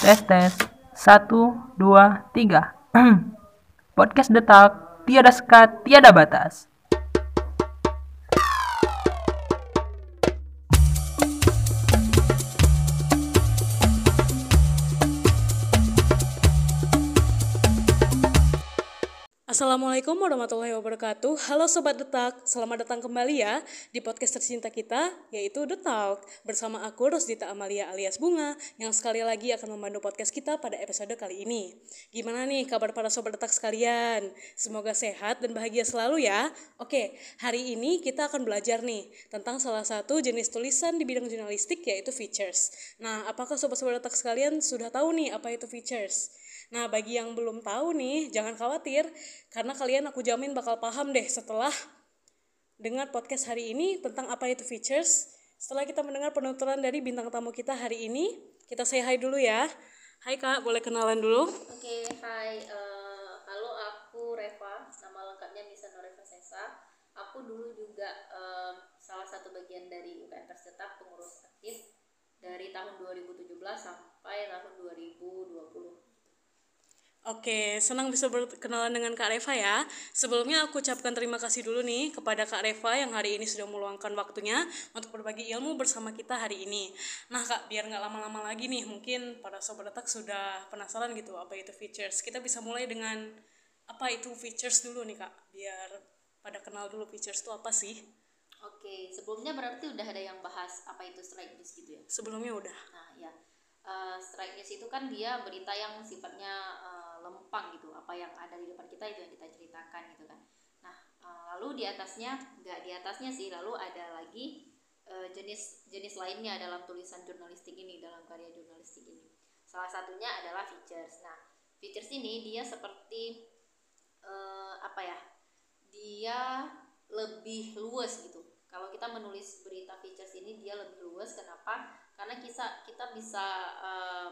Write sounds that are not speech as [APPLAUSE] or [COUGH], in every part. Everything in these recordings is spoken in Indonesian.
Tes tes. Satu, dua, tiga. [CLEARS THROAT] Podcast detak. Tiada sekat, tiada batas. Assalamualaikum warahmatullahi wabarakatuh Halo Sobat Detak, selamat datang kembali ya di podcast tercinta kita yaitu The Talk Bersama aku Rosdita Amalia alias Bunga Yang sekali lagi akan membantu podcast kita pada episode kali ini Gimana nih kabar para Sobat Detak sekalian? Semoga sehat dan bahagia selalu ya Oke, hari ini kita akan belajar nih Tentang salah satu jenis tulisan di bidang jurnalistik yaitu features Nah, apakah Sobat-Sobat Detak sekalian sudah tahu nih apa itu features? Nah, bagi yang belum tahu nih, jangan khawatir karena kalian aku jamin bakal paham deh setelah dengar podcast hari ini tentang apa itu features. Setelah kita mendengar penuturan dari bintang tamu kita hari ini, kita say hi dulu ya. Hai Kak, boleh kenalan dulu? Oke, hai. eh, halo, aku Reva. Nama lengkapnya Nisa Noreva Sesa. Aku dulu juga eh, salah satu bagian dari UKM Persetak pengurus aktif dari tahun 2017 sampai tahun 2020. Oke, senang bisa berkenalan dengan Kak Reva ya. Sebelumnya aku ucapkan terima kasih dulu nih kepada Kak Reva yang hari ini sudah meluangkan waktunya untuk berbagi ilmu bersama kita hari ini. Nah Kak, biar nggak lama-lama lagi nih, mungkin para sobat detak sudah penasaran gitu apa itu features. Kita bisa mulai dengan apa itu features dulu nih Kak, biar pada kenal dulu features itu apa sih. Oke, sebelumnya berarti udah ada yang bahas apa itu strike news gitu ya? Sebelumnya udah. Nah, ya. Eh, strike news itu kan dia berita yang sifatnya eh, lempang gitu. Apa yang ada di depan kita itu yang kita ceritakan gitu kan. Nah, eh, lalu di atasnya, nggak di atasnya sih, lalu ada lagi eh, jenis jenis lainnya dalam tulisan jurnalistik ini, dalam karya jurnalistik ini. Salah satunya adalah features. Nah, features ini dia seperti eh, apa ya? Dia lebih luas gitu. Kalau kita menulis berita features ini dia lebih luas. Kenapa? Karena kita kita bisa eh,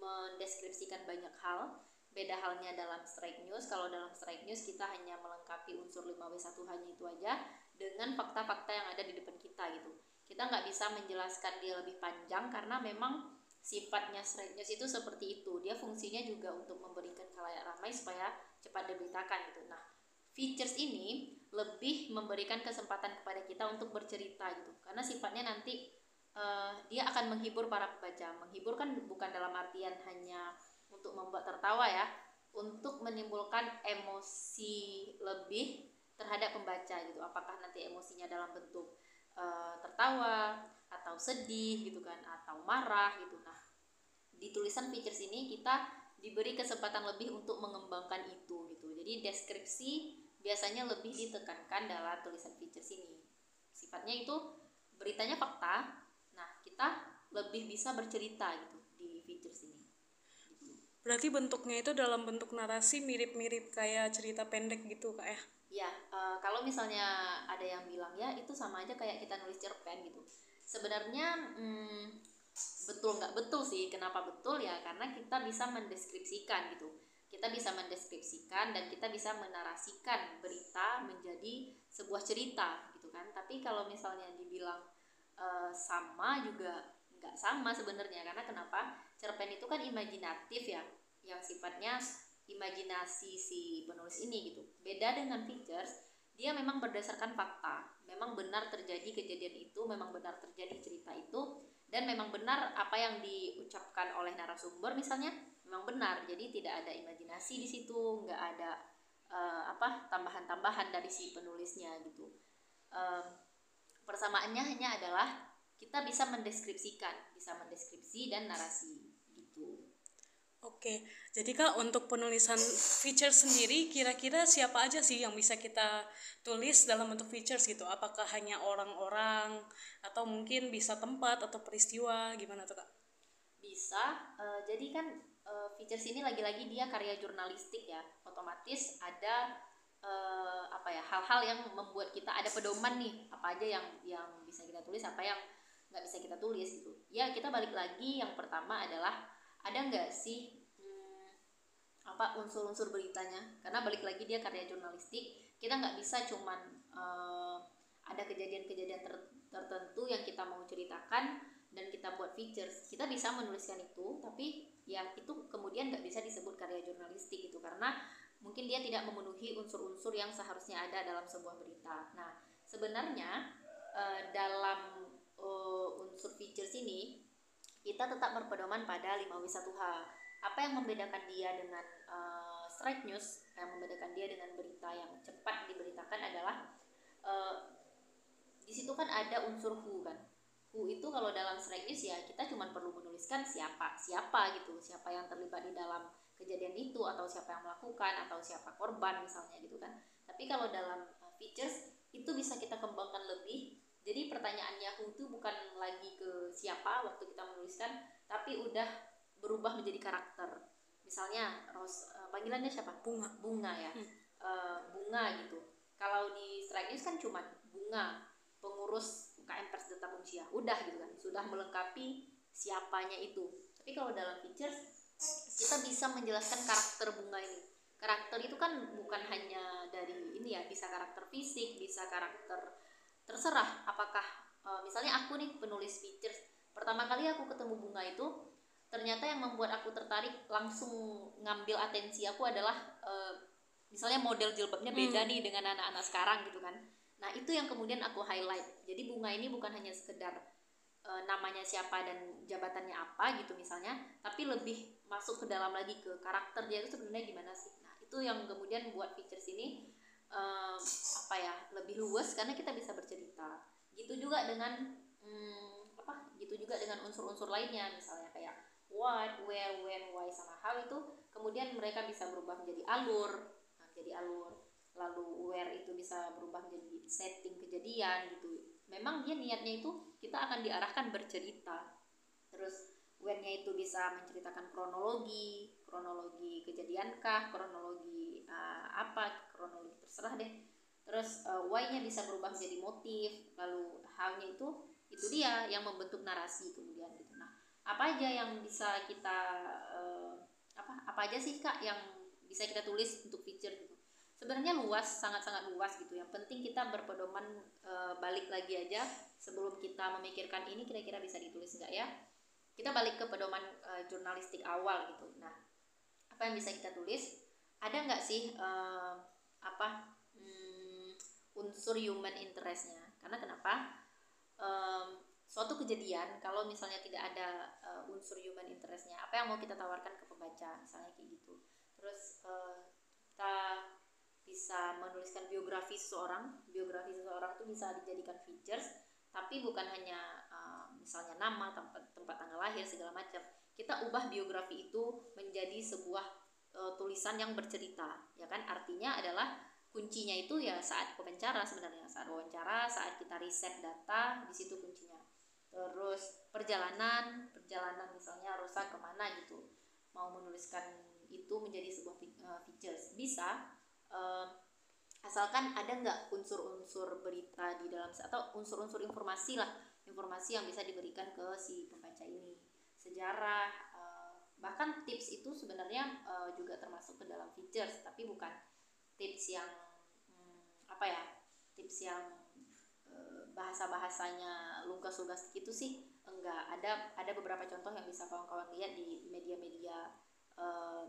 mendeskripsikan banyak hal. Beda halnya dalam strike news. Kalau dalam strike news kita hanya melengkapi unsur 5W1 hanya itu aja dengan fakta-fakta yang ada di depan kita gitu. Kita nggak bisa menjelaskan dia lebih panjang karena memang sifatnya strike news itu seperti itu. Dia fungsinya juga untuk memberikan khalayak ramai supaya cepat diberitakan gitu. Nah, features ini lebih memberikan kesempatan kepada kita untuk bercerita gitu. Karena sifatnya nanti eh, dia akan menghibur para pembaca. Menghibur kan bukan dalam artian hanya untuk membuat tertawa ya, untuk menimbulkan emosi lebih terhadap pembaca gitu. Apakah nanti emosinya dalam bentuk eh, tertawa atau sedih gitu kan, atau marah gitu. Nah, di tulisan features ini kita diberi kesempatan lebih untuk mengembangkan itu gitu. Jadi deskripsi biasanya lebih ditekankan dalam tulisan features ini. Sifatnya itu beritanya fakta. Nah, kita lebih bisa bercerita gitu. Berarti bentuknya itu dalam bentuk narasi mirip-mirip kayak cerita pendek gitu Kak ya? Ya, eh, kalau misalnya ada yang bilang ya itu sama aja kayak kita nulis cerpen gitu. Sebenarnya hmm, betul nggak betul sih. Kenapa betul ya? Karena kita bisa mendeskripsikan gitu. Kita bisa mendeskripsikan dan kita bisa menarasikan berita menjadi sebuah cerita gitu kan. Tapi kalau misalnya dibilang eh, sama juga nggak sama sebenarnya karena kenapa cerpen itu kan imajinatif ya yang sifatnya imajinasi si penulis ini gitu. Beda dengan features dia memang berdasarkan fakta. Memang benar terjadi kejadian itu memang benar terjadi cerita itu dan memang benar apa yang diucapkan oleh narasumber misalnya memang benar. Jadi tidak ada imajinasi di situ nggak ada eh, apa tambahan-tambahan dari si penulisnya gitu. Persamaannya hanya adalah kita bisa mendeskripsikan bisa mendeskripsi dan narasi Oke, jadi Kak untuk penulisan feature sendiri kira-kira siapa aja sih yang bisa kita tulis dalam bentuk features gitu? Apakah hanya orang-orang atau mungkin bisa tempat atau peristiwa? Gimana tuh Kak? bisa. Eh, jadi kan eh, features ini lagi-lagi dia karya jurnalistik ya. Otomatis ada eh, apa ya hal-hal yang membuat kita ada pedoman nih. Apa aja yang yang bisa kita tulis apa yang nggak bisa kita tulis gitu. Ya kita balik lagi. Yang pertama adalah ada nggak sih hmm, apa unsur-unsur beritanya? Karena balik lagi dia karya jurnalistik kita nggak bisa cuman eh, ada kejadian-kejadian ter- tertentu yang kita mau ceritakan dan kita buat features. Kita bisa menuliskan itu tapi ya itu kemudian nggak bisa disebut karya jurnalistik gitu. Karena mungkin dia tidak memenuhi unsur-unsur yang seharusnya ada dalam sebuah berita. Nah sebenarnya uh, dalam uh, unsur features ini kita tetap berpedoman pada 5W1H apa yang membedakan dia dengan uh, strike news? Yang membedakan dia dengan berita yang cepat diberitakan adalah uh, di situ kan ada unsur who kan. Who itu kalau dalam strike news ya kita cuma perlu menuliskan siapa siapa gitu. Siapa yang terlibat di dalam kejadian itu atau siapa yang melakukan atau siapa korban misalnya gitu kan. Tapi kalau dalam uh, features itu bisa kita kembangkan lebih jadi pertanyaannya who itu bukan lagi ke siapa waktu kita menuliskan tapi udah berubah menjadi karakter. Misalnya ros uh, panggilannya siapa? Bunga bunga ya? Hmm. uh, bunga gitu. Kalau di strike news kan cuma bunga pengurus UKM Pers Data udah gitu kan sudah melengkapi siapanya itu. Tapi kalau dalam features kita bisa menjelaskan karakter bunga ini. Karakter itu kan bukan hanya dari ini ya bisa karakter fisik bisa karakter terserah apakah e, misalnya aku nih penulis features pertama kali aku ketemu bunga itu ternyata yang membuat aku tertarik langsung ngambil atensi aku adalah e, misalnya model jilbabnya beda hmm. nih dengan anak-anak sekarang gitu kan Nah, itu yang kemudian aku highlight. Jadi bunga ini bukan hanya sekedar e, namanya siapa dan jabatannya apa gitu misalnya, tapi lebih masuk ke dalam lagi ke karakter dia itu sebenarnya gimana sih. Nah, itu yang kemudian buat features ini e, apa ya, lebih luas karena kita bisa bercerita. Gitu juga dengan hmm, apa? Gitu juga dengan unsur-unsur lainnya misalnya kayak what, where, when, why sama how itu kemudian mereka bisa berubah menjadi alur, nah, jadi alur lalu where itu bisa berubah menjadi setting kejadian gitu memang dia niatnya itu kita akan diarahkan bercerita terus when-nya itu bisa menceritakan kronologi kronologi kejadiankah kronologi uh, apa terserah deh. Terus uh, why-nya bisa berubah menjadi motif lalu how-nya itu itu dia yang membentuk narasi kemudian gitu. Nah apa aja yang bisa kita uh, apa apa aja sih kak yang bisa kita tulis untuk feature gitu? Sebenarnya luas sangat-sangat luas gitu. Yang penting kita berpedoman e, balik lagi aja sebelum kita memikirkan ini kira-kira bisa ditulis nggak ya. Kita balik ke pedoman e, jurnalistik awal gitu. Nah apa yang bisa kita tulis? Ada nggak sih e, apa hmm, unsur human interestnya. Karena kenapa? E, suatu kejadian kalau misalnya tidak ada uh, unsur human interestnya apa yang mau kita tawarkan ke pembaca misalnya kayak gitu. Terus uh, kita bisa menuliskan biografi seseorang biografi seseorang itu bisa dijadikan features tapi bukan hanya uh, misalnya nama tempat tempat tanggal lahir segala macam. Kita ubah biografi itu menjadi sebuah uh, tulisan yang bercerita ya kan? Artinya adalah kuncinya itu ya saat wawancara sebenarnya saat wawancara saat kita riset data di situ kuncinya. Terus perjalanan perjalanan misalnya rusak ke mana gitu mau menuliskan itu menjadi sebuah uh, features. Bisa uh, asalkan ada nggak unsur-unsur berita di dalam atau unsur-unsur informasi lah informasi yang bisa diberikan ke si pembaca ini. Sejarah uh, bahkan tips itu sebenarnya uh, juga termasuk ke dalam features tapi bukan tips yang hmm, apa ya tips yang uh, bahasa bahasanya lugas-lugas gitu sih. Enggak ada ada beberapa contoh yang bisa kawan-kawan lihat di media-media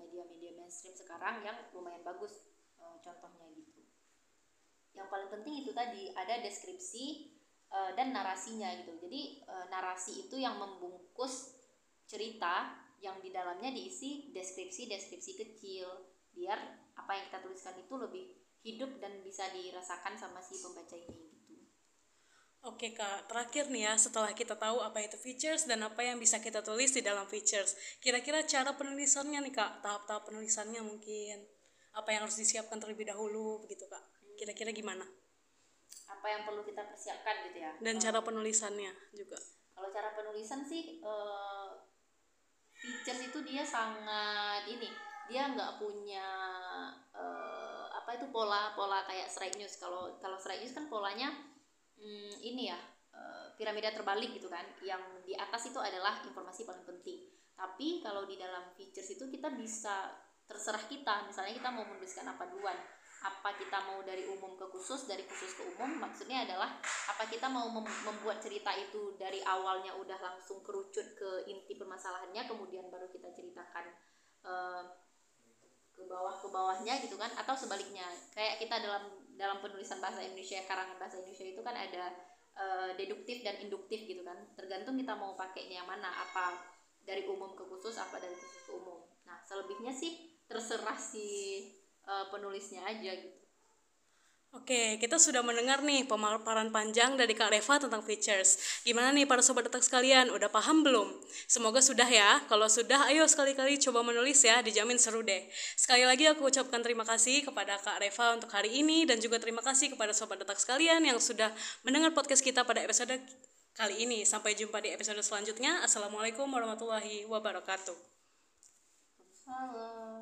media-media mainstream sekarang yang lumayan bagus uh, contohnya gitu. Yang paling penting itu tadi ada deskripsi uh, dan narasinya gitu. Jadi narasi itu yang membungkus cerita yang di dalamnya diisi deskripsi-deskripsi kecil biar apa yang kita tuliskan itu lebih hidup dan bisa dirasakan sama si pembaca ini gitu. Oke kak, terakhir nih ya setelah kita tahu apa itu features dan apa yang bisa kita tulis di dalam features, kira-kira cara penulisannya nih kak, tahap-tahap penulisannya mungkin. Apa yang harus disiapkan terlebih dahulu begitu kak? Kira-kira gimana? Apa yang perlu kita persiapkan gitu ya? Dan cara penulisannya juga. kalau cara penulisan sih uh, features itu dia sangat ini dia nggak punya uh, apa itu pola pola kayak strike news. Kalau kalau strike news kan polanya hmm, ini ya uh, piramida terbalik gitu kan. Yang di atas itu adalah informasi paling penting. Tapi kalau di dalam features itu kita bisa terserah kita. Misalnya kita mau menuliskan apa duluan apa kita mau dari umum ke khusus dari khusus ke umum maksudnya adalah apa kita mau membuat cerita itu dari awalnya udah langsung kerucut ke permasalahannya kemudian baru kita ceritakan uh, ke bawah ke bawahnya gitu kan atau sebaliknya. Kayak kita dalam dalam penulisan bahasa Indonesia karangan bahasa Indonesia itu kan ada uh, deduktif dan induktif gitu kan. Tergantung kita mau pakainya yang mana apa dari umum ke khusus apa dari khusus ke umum. Nah selebihnya sih terserah si uh, penulisnya aja gitu Oke, kita sudah mendengar nih pemaparan panjang dari Kak Reva tentang features. Gimana nih para sobat detak sekalian, udah paham belum? Semoga sudah ya. Kalau sudah, ayo sekali-kali coba menulis ya, dijamin seru deh. Sekali lagi aku ucapkan terima kasih kepada Kak Reva untuk hari ini dan juga terima kasih kepada sobat detak sekalian yang sudah mendengar podcast kita pada episode kali ini. Sampai jumpa di episode selanjutnya. Assalamualaikum warahmatullahi wabarakatuh. Halo.